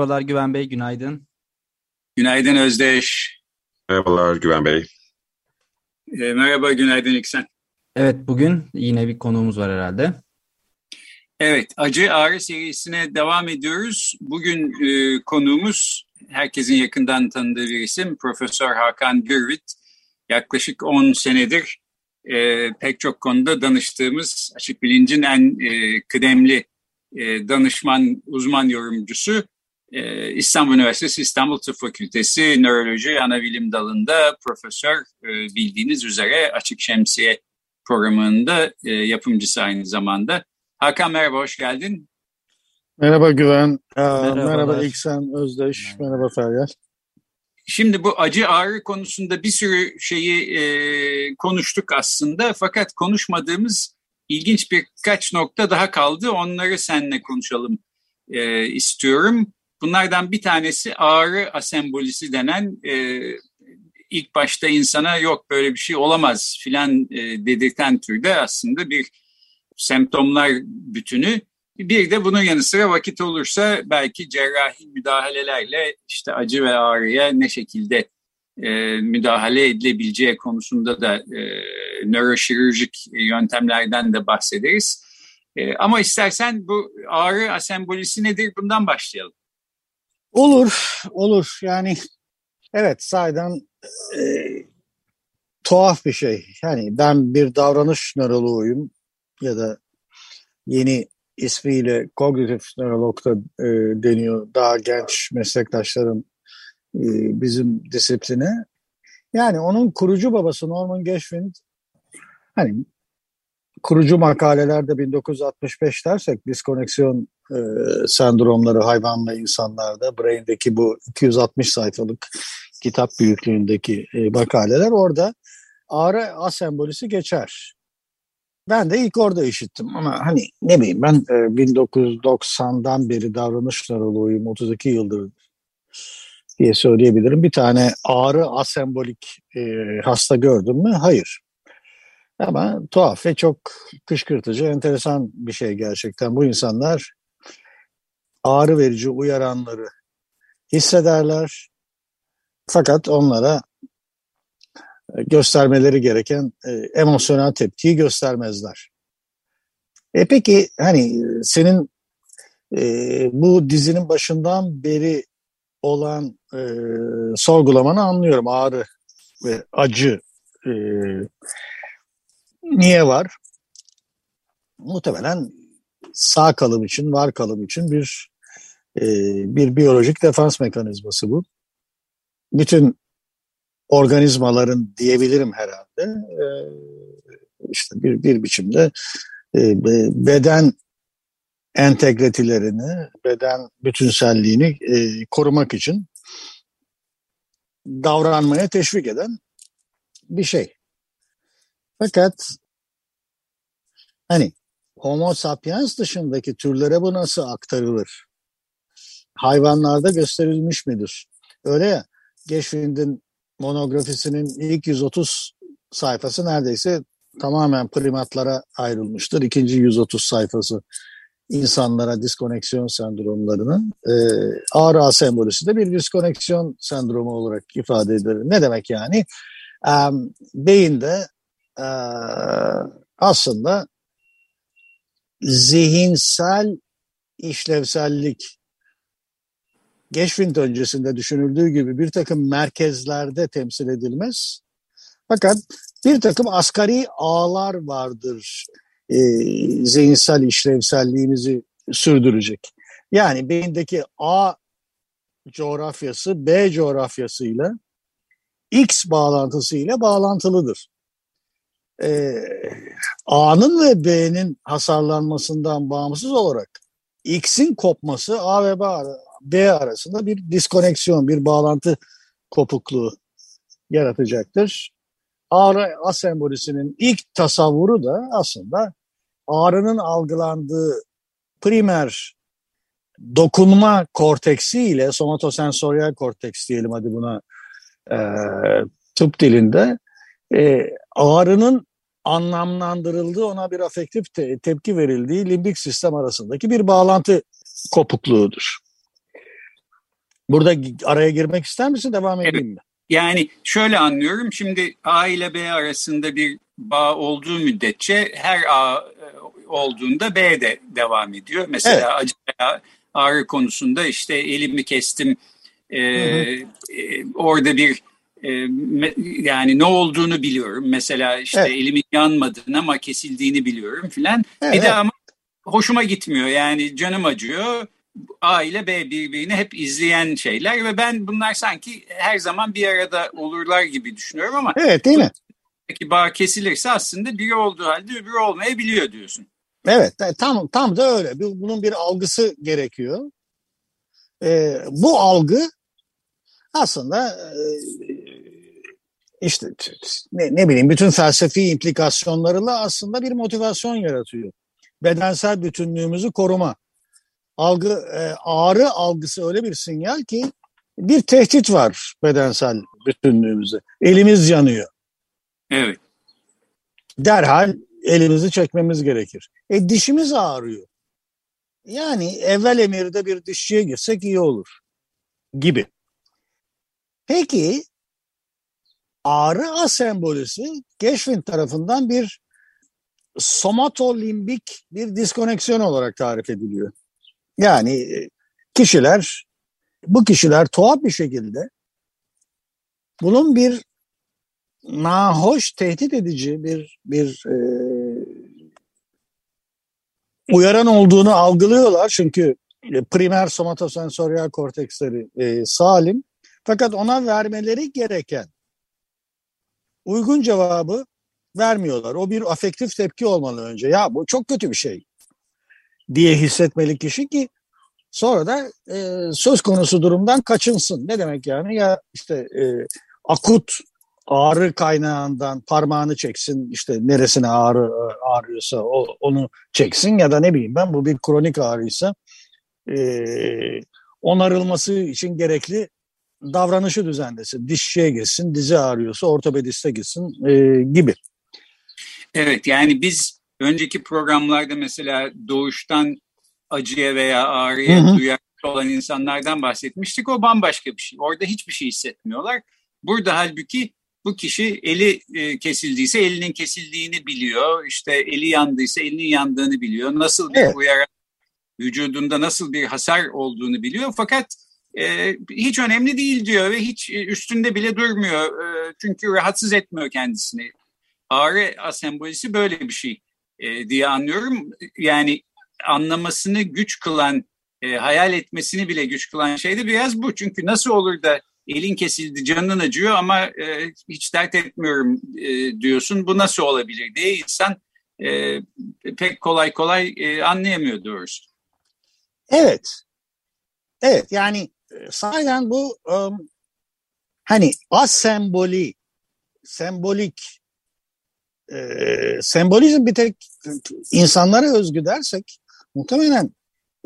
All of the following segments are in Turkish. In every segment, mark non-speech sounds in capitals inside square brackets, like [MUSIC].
Merhabalar Güven Bey, günaydın. Günaydın Özdeş. Merhabalar Güven Bey. E, merhaba, günaydın İksen. Evet, bugün yine bir konuğumuz var herhalde. Evet, Acı Ağrı serisine devam ediyoruz. Bugün e, konuğumuz herkesin yakından tanıdığı bir isim Profesör Hakan Gürvit. Yaklaşık 10 senedir e, pek çok konuda danıştığımız Açık Bilincin en e, kıdemli e, danışman, uzman yorumcusu. E, İstanbul Üniversitesi İstanbul Tıp Fakültesi Nöroloji Anabilim Dalı'nda profesör e, bildiğiniz üzere Açık Şemsiye programında e, yapımcısı aynı zamanda. Hakan merhaba, hoş geldin. Merhaba Güven, Aa, merhaba İksen Özdeş, merhaba, merhaba Feryal. Şimdi bu acı ağrı konusunda bir sürü şeyi e, konuştuk aslında fakat konuşmadığımız ilginç birkaç nokta daha kaldı. Onları seninle konuşalım e, istiyorum. Bunlardan bir tanesi ağrı asembolisi denen e, ilk başta insana yok böyle bir şey olamaz filan e, dedirten türde aslında bir semptomlar bütünü. Bir de bunun yanı sıra vakit olursa belki cerrahi müdahalelerle işte acı ve ağrıya ne şekilde e, müdahale edilebileceği konusunda da e, nöroşirurjik yöntemlerden de bahsederiz. E, ama istersen bu ağrı asembolisi nedir bundan başlayalım. Olur, olur. Yani evet sayeden e, tuhaf bir şey. Yani ben bir davranış nöroloğuyum ya da yeni ismiyle kognitif nörolog da e, deniyor daha genç meslektaşlarım e, bizim disipline. Yani onun kurucu babası Norman Geschwind hani kurucu makalelerde 1965 dersek diskoneksiyon e, sendromları hayvanla insanlarda Brain'deki bu 260 sayfalık kitap büyüklüğündeki e, makaleler orada ağrı asembolisi geçer. Ben de ilk orada işittim ama hani ne bileyim ben e, 1990'dan beri davranış nöroloğuyum 32 yıldır diye söyleyebilirim. Bir tane ağrı asembolik e, hasta gördüm mü? Hayır. Ama tuhaf ve çok kışkırtıcı, enteresan bir şey gerçekten. Bu insanlar ağrı verici uyaranları hissederler. Fakat onlara göstermeleri gereken e, emosyonel tepkiyi göstermezler. E peki hani senin e, bu dizinin başından beri olan e, sorgulamanı anlıyorum. Ağrı ve acı e, niye var? Muhtemelen sağ kalım için, var kalım için bir e, bir biyolojik defans mekanizması bu. Bütün organizmaların diyebilirim herhalde e, işte bir, bir biçimde e, beden entegretilerini, beden bütünselliğini e, korumak için davranmaya teşvik eden bir şey. Fakat hani Homo sapiens dışındaki türlere bu nasıl aktarılır? Hayvanlarda gösterilmiş midir? Öyle ya, Geschwind'in monografisinin ilk 130 sayfası neredeyse tamamen primatlara ayrılmıştır. İkinci 130 sayfası insanlara diskoneksiyon sendromlarının e, ağrı asembolisi de bir diskoneksiyon sendromu olarak ifade edilir. Ne demek yani? E, beyinde e, aslında zihinsel işlevsellik Geschwind öncesinde düşünüldüğü gibi bir takım merkezlerde temsil edilmez. Fakat bir takım asgari ağlar vardır e, zihinsel işlevselliğimizi sürdürecek. Yani beyindeki A coğrafyası B coğrafyasıyla X bağlantısıyla bağlantılıdır. Ee, A'nın ve B'nin hasarlanmasından bağımsız olarak X'in kopması A ve B, B arasında bir diskoneksiyon, bir bağlantı kopukluğu yaratacaktır. Ağrı A sembolisinin ilk tasavvuru da aslında ağrının algılandığı primer dokunma korteksi ile somatosensoryal korteks diyelim hadi buna e, tıp dilinde e, ağrının anlamlandırıldığı ona bir afektif te- tepki verildiği limbik sistem arasındaki bir bağlantı kopukluğudur. Burada araya girmek ister misin? Devam edeyim mi? Yani şöyle anlıyorum. Şimdi A ile B arasında bir bağ olduğu müddetçe her A e, olduğunda B de devam ediyor. Mesela evet. acı veya ağrı konusunda işte elimi kestim. E, hı hı. E, orada bir yani ne olduğunu biliyorum. Mesela işte evet. elimin yanmadığını ama kesildiğini biliyorum filan. Evet, bir de ama hoşuma gitmiyor. Yani canım acıyor. A ile B birbirini hep izleyen şeyler ve ben bunlar sanki her zaman bir arada olurlar gibi düşünüyorum ama Evet değil mi? Peki bağ kesilirse aslında biri olduğu halde öbürü olmayabiliyor diyorsun. Evet tam tam da öyle. Bunun bir algısı gerekiyor. Ee, bu algı aslında e, işte ne, ne bileyim bütün felsefi implikasyonlarıyla aslında bir motivasyon yaratıyor. Bedensel bütünlüğümüzü koruma. Algı e, ağrı algısı öyle bir sinyal ki bir tehdit var bedensel bütünlüğümüze. Elimiz yanıyor. Evet. Derhal elimizi çekmemiz gerekir. E dişimiz ağrıyor. Yani evvel emirde bir dişçiye girsek iyi olur gibi. Peki ağrı asembolisi Geschwind tarafından bir somatolimbik bir diskoneksiyon olarak tarif ediliyor. Yani e, kişiler, bu kişiler tuhaf bir şekilde bunun bir nahoş, tehdit edici bir bir e, uyaran olduğunu algılıyorlar. Çünkü e, primer somatosensoryal korteksleri e, salim. Fakat ona vermeleri gereken uygun cevabı vermiyorlar. O bir afektif tepki olmalı önce. Ya bu çok kötü bir şey diye hissetmeli kişi ki sonra da e, söz konusu durumdan kaçınsın. Ne demek yani? Ya işte e, akut ağrı kaynağından parmağını çeksin işte neresine ağrı ağrıyorsa o, onu çeksin ya da ne bileyim ben bu bir kronik ağrıysa e, onarılması için gerekli davranışı düzenlesin. Dişçiye gitsin, dizi ağrıyorsa ortopediste gitsin e, gibi. Evet yani biz önceki programlarda mesela doğuştan acıya veya ağrıya duyarlı olan insanlardan bahsetmiştik. O bambaşka bir şey. Orada hiçbir şey hissetmiyorlar. Burada halbuki bu kişi eli e, kesildiyse elinin kesildiğini biliyor. İşte eli yandıysa elinin yandığını biliyor. Nasıl bir evet. uyarı vücudunda nasıl bir hasar olduğunu biliyor. Fakat e, hiç önemli değil diyor ve hiç üstünde bile durmuyor. E, çünkü rahatsız etmiyor kendisini. Ağrı asembolisi böyle bir şey e, diye anlıyorum. Yani anlamasını güç kılan, e, hayal etmesini bile güç kılan şey de biraz bu. Çünkü nasıl olur da elin kesildi, canın acıyor ama e, hiç dert etmiyorum e, diyorsun. Bu nasıl olabilir diye insan e, pek kolay kolay e, anlayamıyor doğrusu. Evet. Evet yani sahiden bu um, hani asemboli, sembolik e, sembolizm bir tek insanlara özgü dersek muhtemelen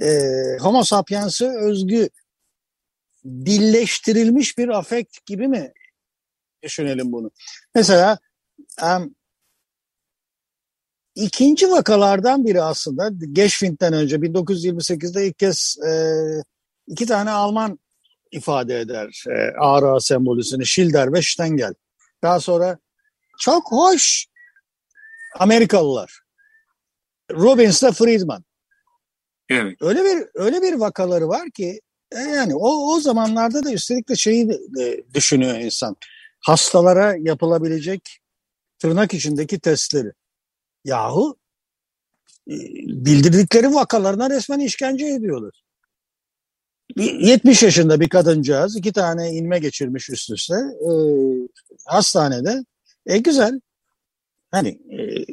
e, homo sapiens'e özgü dilleştirilmiş bir afekt gibi mi düşünelim bunu? Mesela um, ikinci vakalardan biri aslında Geschwind'den önce 1928'de ilk kez e, iki tane Alman ifade eder e, ağrı sembolüsünü Schilder ve Stengel. Daha sonra çok hoş Amerikalılar. Robbins ile Friedman. Evet. Öyle bir öyle bir vakaları var ki e, yani o o zamanlarda da üstelik de şeyi de düşünüyor insan. Hastalara yapılabilecek tırnak içindeki testleri. Yahu e, bildirdikleri vakalarına resmen işkence ediyorlar. 70 yaşında bir kadıncağız iki tane inme geçirmiş üst üste e, hastanede. E güzel. Hani e,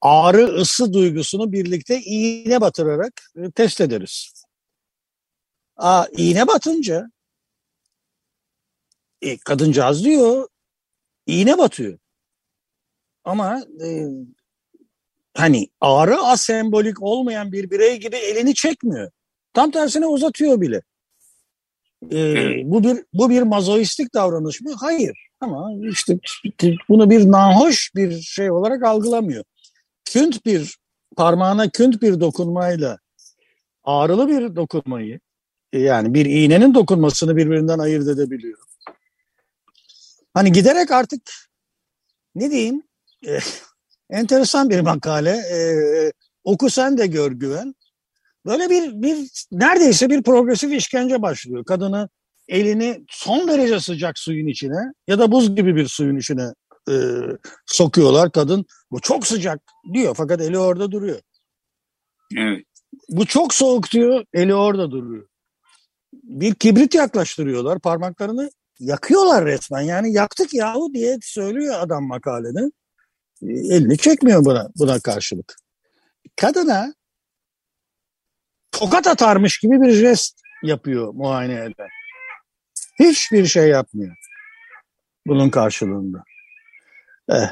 ağrı ısı duygusunu birlikte iğne batırarak e, test ederiz. Aa, iğne batınca e, kadıncağız diyor iğne batıyor. Ama e, hani ağrı asembolik olmayan bir birey gibi elini çekmiyor. Tam tersine uzatıyor bile. Ee, bu bir bu bir mazoistik davranış mı? Hayır. Ama işte bunu bir nahoş bir şey olarak algılamıyor. Künt bir parmağına künt bir dokunmayla ağrılı bir dokunmayı yani bir iğnenin dokunmasını birbirinden ayırt edebiliyor. Hani giderek artık ne diyeyim e, enteresan bir makale e, oku sen de gör güven. Böyle bir, bir neredeyse bir progresif işkence başlıyor. Kadını elini son derece sıcak suyun içine ya da buz gibi bir suyun içine e, sokuyorlar. Kadın bu çok sıcak diyor fakat eli orada duruyor. Evet. Bu çok soğuk diyor eli orada duruyor. Bir kibrit yaklaştırıyorlar parmaklarını yakıyorlar resmen yani yaktık yahu diye söylüyor adam makalede. E, elini çekmiyor buna, buna karşılık. Kadına tokat atarmış gibi bir jest yapıyor muayene eden. Hiçbir şey yapmıyor bunun karşılığında. Eh.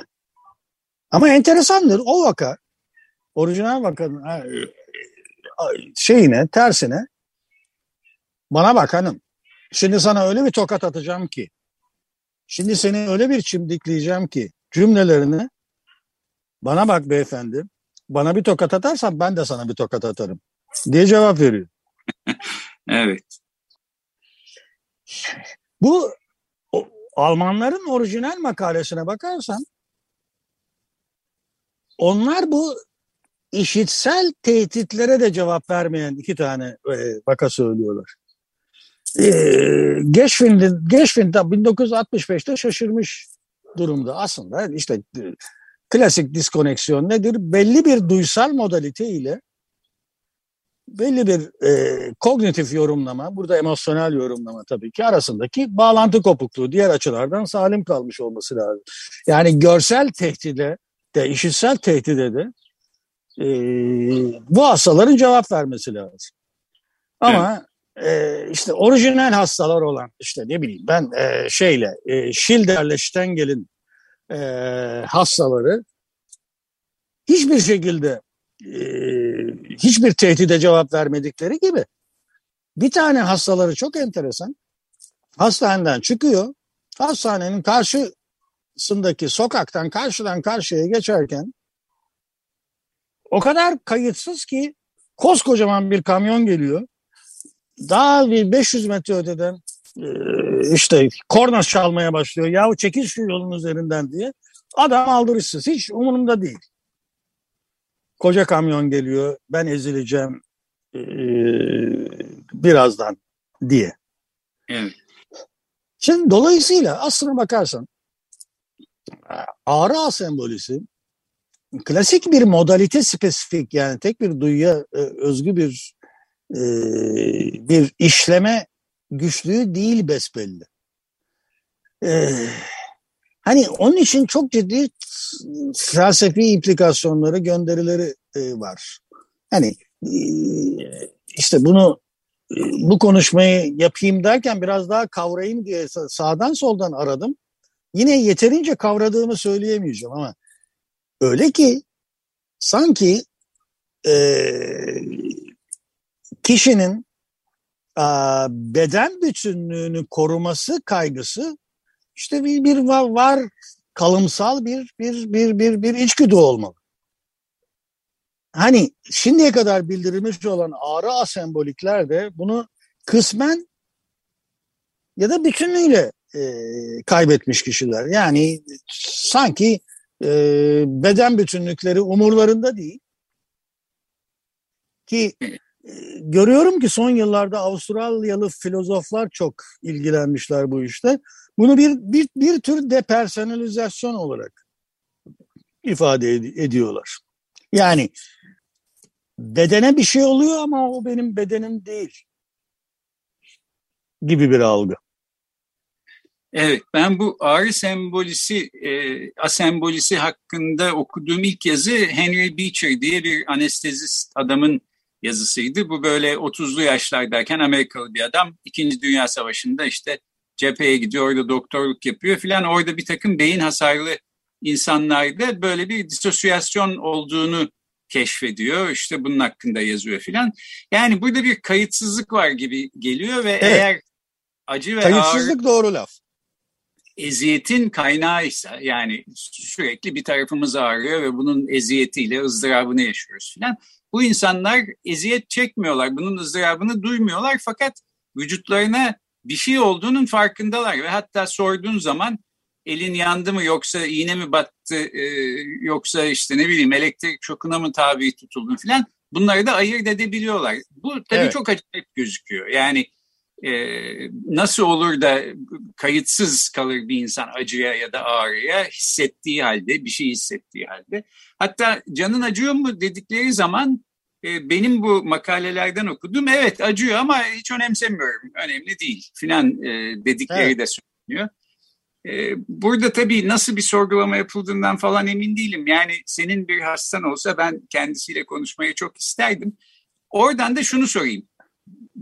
Ama enteresandır o vaka orijinal vakanın şeyine tersine bana bak hanım şimdi sana öyle bir tokat atacağım ki şimdi seni öyle bir çimdikleyeceğim ki cümlelerini bana bak beyefendi bana bir tokat atarsan ben de sana bir tokat atarım diye cevap veriyor. [LAUGHS] evet. Bu o, Almanların orijinal makalesine bakarsan onlar bu işitsel tehditlere de cevap vermeyen iki tane e, vaka söylüyorlar. E, Geschwind'in Geschwind 1965'te şaşırmış durumda aslında işte e, klasik diskoneksiyon nedir? Belli bir duysal modalite ile belli bir e, kognitif yorumlama, burada emosyonel yorumlama tabii ki arasındaki bağlantı kopukluğu diğer açılardan salim kalmış olması lazım. Yani görsel tehdide de, işitsel tehdide de e, bu hastaların cevap vermesi lazım. Ama e, işte orijinal hastalar olan işte ne bileyim ben e, şeyle e, Schilder'le Stengel'in e, hastaları hiçbir şekilde e, hiçbir tehdide cevap vermedikleri gibi bir tane hastaları çok enteresan hastaneden çıkıyor hastanenin karşısındaki sokaktan karşıdan karşıya geçerken o kadar kayıtsız ki koskocaman bir kamyon geliyor daha bir 500 metre öteden e, işte korna çalmaya başlıyor. Yahu çekil şu yolun üzerinden diye. Adam aldırışsız. Hiç umurumda değil koca kamyon geliyor ben ezileceğim e, birazdan diye. Evet. Şimdi dolayısıyla aslına bakarsan ağrı asembolisi klasik bir modalite spesifik yani tek bir duyuya e, özgü bir e, bir işleme güçlüğü değil besbelli. E, Hani onun için çok ciddi felsefi implikasyonları, gönderileri e, var. Hani e, işte bunu e, bu konuşmayı yapayım derken biraz daha kavrayayım diye sağdan soldan aradım. Yine yeterince kavradığımı söyleyemeyeceğim ama öyle ki sanki e, kişinin a, beden bütünlüğünü koruması kaygısı işte bir, bir var, var kalımsal bir bir bir bir bir içgüdü olmalı. Hani şimdiye kadar bildirilmiş olan ağrı asembolikler de bunu kısmen ya da bütünüyle e, kaybetmiş kişiler. Yani sanki e, beden bütünlükleri umurlarında değil. Ki görüyorum ki son yıllarda Avustralyalı filozoflar çok ilgilenmişler bu işte. Bunu bir, bir, bir tür depersonalizasyon olarak ifade ed- ediyorlar. Yani bedene bir şey oluyor ama o benim bedenim değil gibi bir algı. Evet, ben bu ağrı sembolisi, e, asembolisi hakkında okuduğum ilk yazı Henry Beecher diye bir anestezist adamın yazısıydı. Bu böyle 30'lu yaşlardayken Amerikalı bir adam. İkinci Dünya Savaşı'nda işte cepheye gidiyor, orada doktorluk yapıyor filan. Orada bir takım beyin hasarlı insanlarda böyle bir disosyasyon olduğunu keşfediyor. İşte bunun hakkında yazıyor filan. Yani burada bir kayıtsızlık var gibi geliyor ve evet. eğer acı ve Kayıtsızlık ağrı... doğru laf eziyetin kaynağıysa yani sürekli bir tarafımız ağrıyor ve bunun eziyetiyle ızdırabını yaşıyoruz filan. Bu insanlar eziyet çekmiyorlar, bunun ızdırabını duymuyorlar fakat vücutlarına bir şey olduğunun farkındalar ve hatta sorduğun zaman elin yandı mı yoksa iğne mi battı e, yoksa işte ne bileyim elektrik şokuna mı tabi tutuldun filan bunları da ayırt edebiliyorlar. Bu tabii evet. çok acayip gözüküyor. Yani e, nasıl olur da kayıtsız kalır bir insan acıya ya da ağrıya hissettiği halde, bir şey hissettiği halde. Hatta canın acıyor mu dedikleri zaman e, benim bu makalelerden okudum. Evet acıyor ama hiç önemsemiyorum, önemli değil filan e, dedikleri evet. de söyleniyor. E, burada tabii nasıl bir sorgulama yapıldığından falan emin değilim. Yani senin bir hastan olsa ben kendisiyle konuşmayı çok isterdim. Oradan da şunu sorayım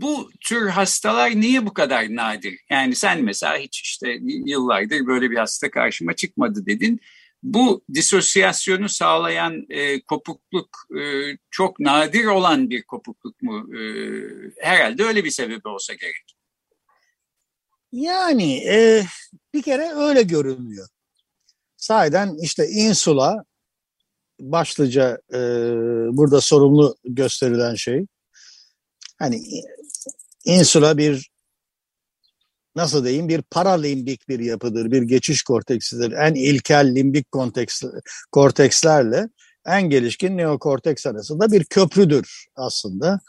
bu tür hastalar niye bu kadar nadir? Yani sen mesela hiç işte yıllardır böyle bir hasta karşıma çıkmadı dedin. Bu disosyasyonu sağlayan e, kopukluk e, çok nadir olan bir kopukluk mu? E, herhalde öyle bir sebebi olsa gerek. Yani e, bir kere öyle görünüyor. Sahiden işte insula başlıca e, burada sorumlu gösterilen şey. Hani insula bir nasıl diyeyim bir paralimbik bir yapıdır, bir geçiş korteksidir. En ilkel limbik konteks, kortekslerle en gelişkin neokorteks arasında bir köprüdür aslında.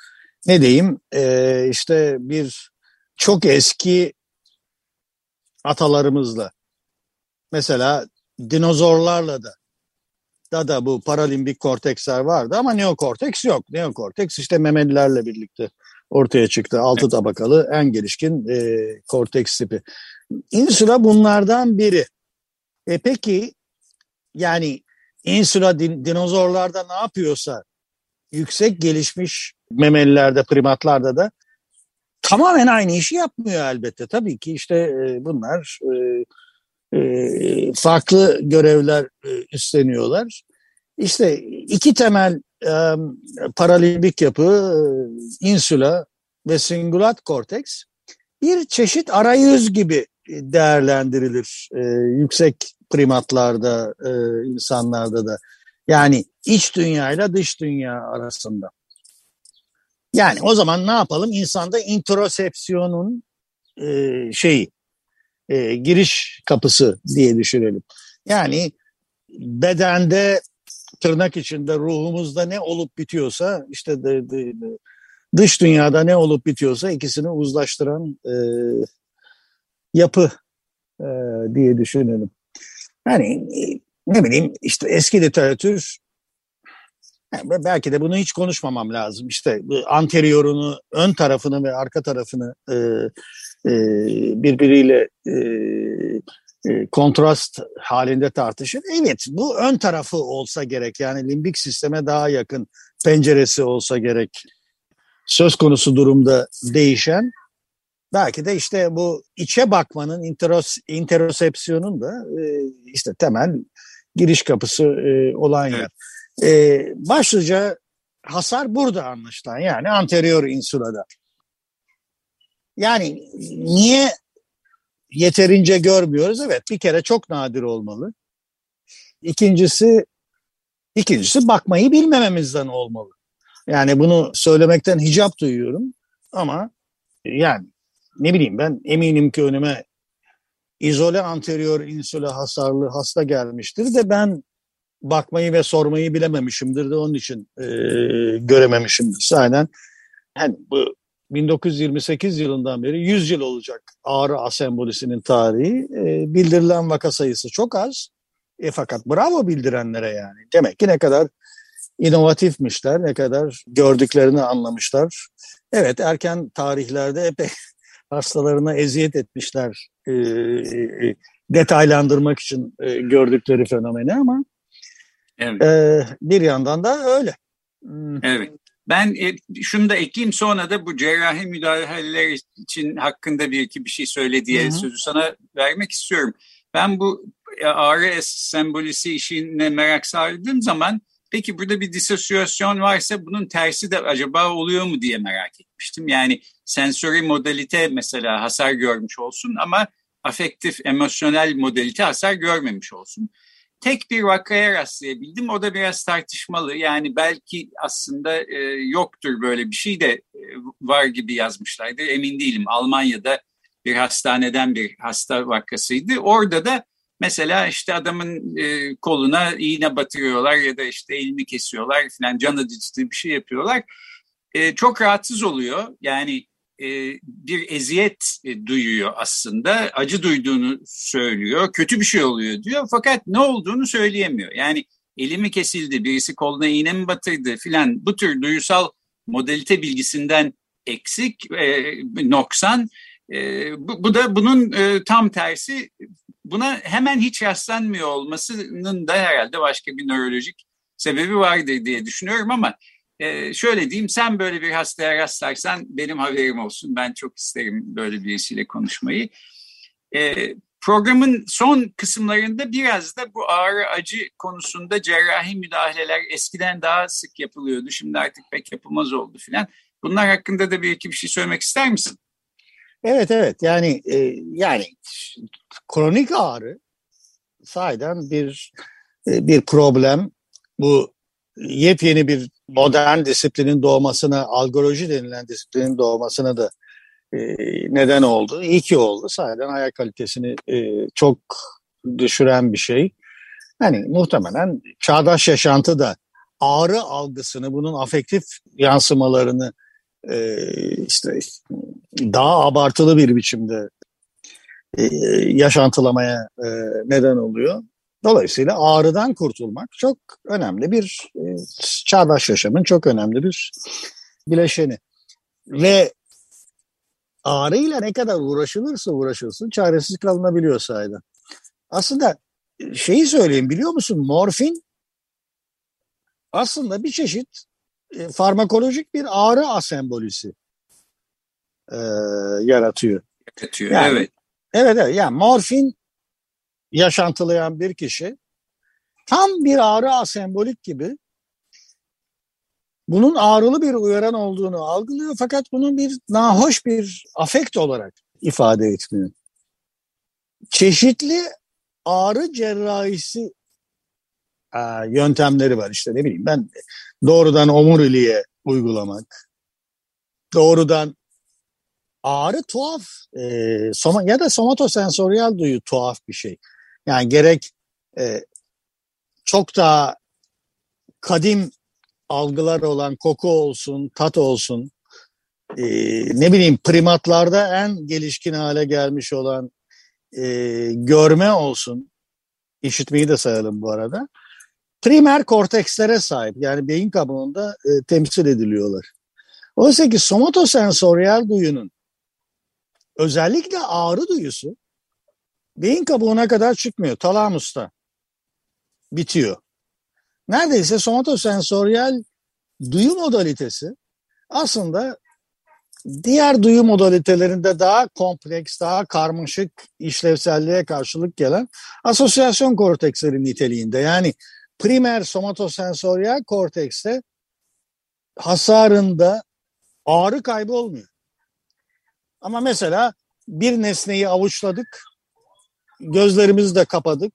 Ne diyeyim ee, işte bir çok eski atalarımızla mesela dinozorlarla da da da bu paralimbik korteksler vardı ama neokorteks yok. Neokorteks işte memelilerle birlikte ortaya çıktı. Altı tabakalı en gelişkin e, korteks tipi. Insula bunlardan biri. E peki yani insula din, dinozorlarda ne yapıyorsa yüksek gelişmiş memelilerde, primatlarda da tamamen aynı işi yapmıyor elbette. Tabii ki işte e, bunlar e, e, farklı görevler e, üstleniyorlar. İşte iki temel e, paralimbik yapı, insula ve singulat korteks bir çeşit arayüz gibi değerlendirilir e, yüksek primatlarda, e, insanlarda da. Yani iç dünya ile dış dünya arasında. Yani o zaman ne yapalım? İnsanda introsepsiyonun e, şeyi, e, giriş kapısı diye düşünelim. Yani bedende tırnak içinde ruhumuzda ne olup bitiyorsa işte de, de, dış dünyada ne olup bitiyorsa ikisini uzlaştıran e, yapı e, diye düşünelim. Yani e, ne bileyim işte eski literatür yani belki de bunu hiç konuşmamam lazım. İşte anteriorunu, ön tarafını ve arka tarafını e, e, birbiriyle e, e, kontrast halinde tartışır. Evet bu ön tarafı olsa gerek yani limbik sisteme daha yakın penceresi olsa gerek. Söz konusu durumda değişen belki de işte bu içe bakmanın interos, interosepsiyonun da e, işte temel giriş kapısı e, olan yer. E, başlıca hasar burada anlaşılan yani anterior insulada. Yani niye yeterince görmüyoruz. Evet bir kere çok nadir olmalı. İkincisi ikincisi bakmayı bilmememizden olmalı. Yani bunu söylemekten hicap duyuyorum ama yani ne bileyim ben eminim ki önüme izole anterior insula hasarlı hasta gelmiştir de ben bakmayı ve sormayı bilememişimdir de onun için e, görememişimdir. Zaten yani bu 1928 yılından beri 100 yıl olacak ağrı asembolisinin tarihi. E, bildirilen vaka sayısı çok az. E, fakat bravo bildirenlere yani. Demek ki ne kadar inovatifmişler, ne kadar gördüklerini anlamışlar. Evet erken tarihlerde epey [LAUGHS] hastalarına eziyet etmişler e, e, detaylandırmak için e, gördükleri fenomeni ama Evet. e, bir yandan da öyle. Hmm. Evet. Ben e, şunu da ekleyeyim sonra da bu cerrahi müdahaleler için hakkında bir iki bir şey söyle diye Hı hı. sözü sana vermek istiyorum. Ben bu e, ağrı sembolisi işine merak sardığım zaman peki burada bir disosyasyon varsa bunun tersi de acaba oluyor mu diye merak etmiştim. Yani sensori modalite mesela hasar görmüş olsun ama afektif, emosyonel modalite hasar görmemiş olsun tek bir vakaya rastlayabildim. O da biraz tartışmalı. Yani belki aslında e, yoktur böyle bir şey de e, var gibi yazmışlardır. Emin değilim. Almanya'da bir hastaneden bir hasta vakasıydı. Orada da mesela işte adamın e, koluna iğne batırıyorlar ya da işte elini kesiyorlar falan can acıtıcı bir şey yapıyorlar. E, çok rahatsız oluyor. Yani bir eziyet e, duyuyor aslında. Acı duyduğunu söylüyor. Kötü bir şey oluyor diyor. Fakat ne olduğunu söyleyemiyor. Yani elimi kesildi, birisi koluna iğne mi batırdı filan bu tür duysal modalite bilgisinden eksik, e, noksan. E, bu, bu da bunun e, tam tersi. Buna hemen hiç rastlanmıyor olmasının da herhalde başka bir nörolojik sebebi vardır diye düşünüyorum ama ee, şöyle diyeyim sen böyle bir hastaya rastlarsan benim haberim olsun. Ben çok isterim böyle birisiyle konuşmayı. Ee, programın son kısımlarında biraz da bu ağrı acı konusunda cerrahi müdahaleler eskiden daha sık yapılıyordu. Şimdi artık pek yapılmaz oldu filan. Bunlar hakkında da bir iki bir şey söylemek ister misin? Evet evet yani e, yani kronik ağrı sahiden bir e, bir problem. Bu yepyeni bir modern disiplinin doğmasına, algoloji denilen disiplinin doğmasına da e, neden oldu. İyi ki oldu. Sahiden hayat kalitesini e, çok düşüren bir şey. Hani muhtemelen çağdaş yaşantı da ağrı algısını, bunun afektif yansımalarını e, işte daha abartılı bir biçimde e, yaşantılamaya e, neden oluyor. Dolayısıyla ağrıdan kurtulmak çok önemli bir e, çağdaş yaşamın çok önemli bir bileşeni. Ve ağrıyla ne kadar uğraşılırsa uğraşılsın çaresiz kalınabiliyor sahiden. Aslında şeyi söyleyeyim biliyor musun morfin aslında bir çeşit e, farmakolojik bir ağrı asembolisi e, yaratıyor. Yaratıyor, Yani- evet. Evet evet yani morfin yaşantılayan bir kişi tam bir ağrı asembolik gibi bunun ağrılı bir uyaran olduğunu algılıyor fakat bunun bir nahoş bir afekt olarak ifade etmiyor. Çeşitli ağrı cerrahisi e, yöntemleri var işte ne bileyim ben doğrudan omuriliğe uygulamak, doğrudan ağrı tuhaf e, soma, ya da somatosensoryal duyu tuhaf bir şey. Yani gerek e, çok daha kadim algılar olan koku olsun, tat olsun, e, ne bileyim primatlarda en gelişkin hale gelmiş olan e, görme olsun, işitmeyi de sayalım bu arada. Primer kortekslere sahip yani beyin kabuğunda e, temsil ediliyorlar. Oysa ki somatosensoryal duyunun özellikle ağrı duyusu beyin kabuğuna kadar çıkmıyor. Talamusta bitiyor. Neredeyse somatosensoryal duyu modalitesi aslında diğer duyu modalitelerinde daha kompleks, daha karmaşık işlevselliğe karşılık gelen asosyasyon korteksleri niteliğinde. Yani primer somatosensoryal kortekste hasarında ağrı kaybı olmuyor. Ama mesela bir nesneyi avuçladık, gözlerimizi de kapadık,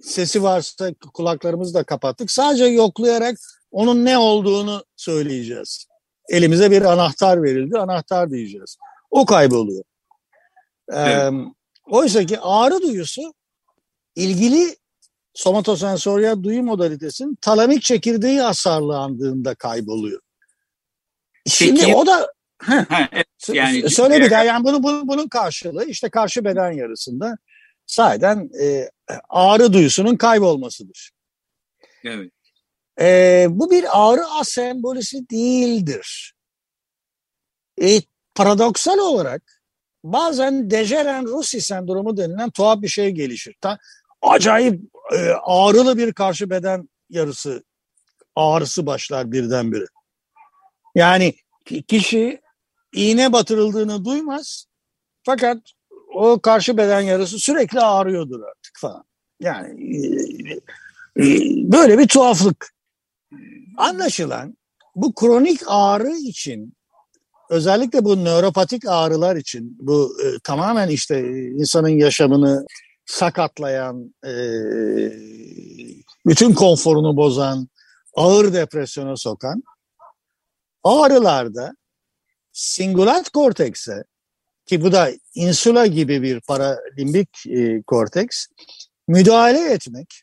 sesi varsa kulaklarımızı da kapattık. Sadece yoklayarak onun ne olduğunu söyleyeceğiz. Elimize bir anahtar verildi, anahtar diyeceğiz. O kayboluyor. Evet. Ee, oysa ki ağrı duyusu ilgili somatosensoryal duyu modalitesinin talamik çekirdeği hasarlandığında kayboluyor. Şimdi Peki- o da [LAUGHS] Ha, evet, yani sö- Söyle bir daha yani bunun, bunun, bunun karşılığı işte karşı beden yarısında sahiden e, ağrı duyusunun kaybolmasıdır. evet. E, bu bir ağrı asembolisi değildir. E, paradoksal olarak bazen Dejeran-Russi sendromu denilen tuhaf bir şey gelişir. Ta, acayip e, ağrılı bir karşı beden yarısı ağrısı başlar birdenbire. Yani kişi iğne batırıldığını duymaz fakat o karşı beden yarısı sürekli ağrıyordur artık falan. Yani e, e, böyle bir tuhaflık. Anlaşılan bu kronik ağrı için özellikle bu nöropatik ağrılar için bu e, tamamen işte insanın yaşamını sakatlayan, e, bütün konforunu bozan, ağır depresyona sokan ağrılarda singulat kortekse ki bu da insula gibi bir paralimbik e, korteks müdahale etmek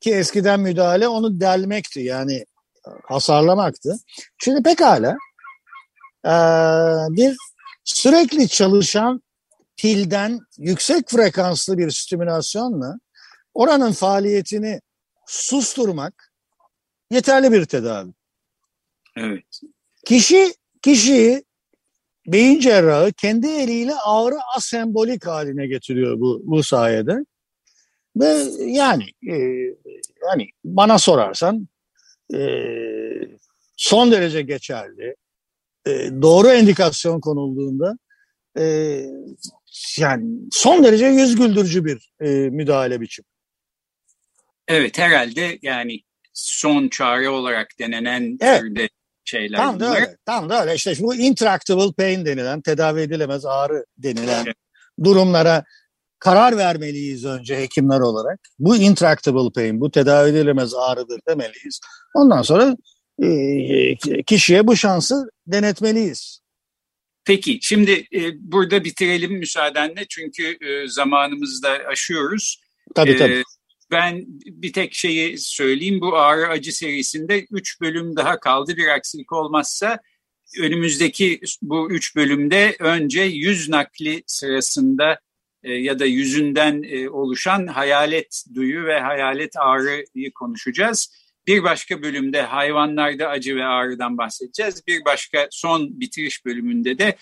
ki eskiden müdahale onu delmekti yani hasarlamaktı. Şimdi pekala e, bir sürekli çalışan pilden yüksek frekanslı bir stimülasyonla oranın faaliyetini susturmak yeterli bir tedavi. Evet. Kişi kişiyi beyin cerrahı kendi eliyle ağrı asembolik haline getiriyor bu bu sayede. Ve yani e, yani bana sorarsan e, son derece geçerli. E, doğru endikasyon konulduğunda e, yani son derece yüz güldürücü bir e, müdahale biçimi. Evet herhalde yani son çare olarak denenen evet. türde şeyler Tam da öyle. Tam da öyle. İşte bu intractable pain denilen, tedavi edilemez ağrı denilen durumlara karar vermeliyiz önce hekimler olarak. Bu intractable pain, bu tedavi edilemez ağrıdır demeliyiz. Ondan sonra e, kişiye bu şansı denetmeliyiz. Peki şimdi e, burada bitirelim müsaadenle çünkü e, zamanımızı da aşıyoruz. Tabii tabii. Ben bir tek şeyi söyleyeyim. Bu ağrı acı serisinde 3 bölüm daha kaldı. Bir aksilik olmazsa önümüzdeki bu 3 bölümde önce yüz nakli sırasında e, ya da yüzünden e, oluşan hayalet duyu ve hayalet ağrıyı konuşacağız. Bir başka bölümde hayvanlarda acı ve ağrıdan bahsedeceğiz. Bir başka son bitiriş bölümünde de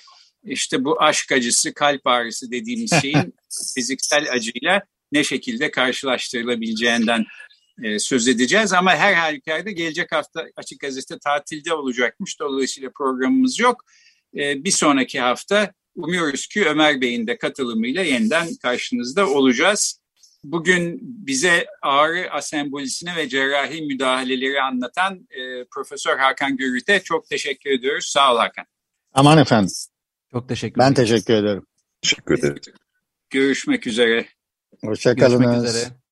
işte bu aşk acısı, kalp ağrısı dediğimiz şeyin [LAUGHS] fiziksel acıyla ne şekilde karşılaştırılabileceğinden e, söz edeceğiz. Ama her halükarda gelecek hafta Açık Gazete tatilde olacakmış. Dolayısıyla programımız yok. E, bir sonraki hafta umuyoruz ki Ömer Bey'in de katılımıyla yeniden karşınızda olacağız. Bugün bize ağrı asembolisini ve cerrahi müdahaleleri anlatan e, Profesör Hakan Gürüt'e çok teşekkür ediyoruz. Sağ ol Hakan. Aman efendim. Çok teşekkür Ben ederim. teşekkür ederim. Teşekkür ederim. Görüşmek üzere. Hoşçakalın. Görüşmek üzere.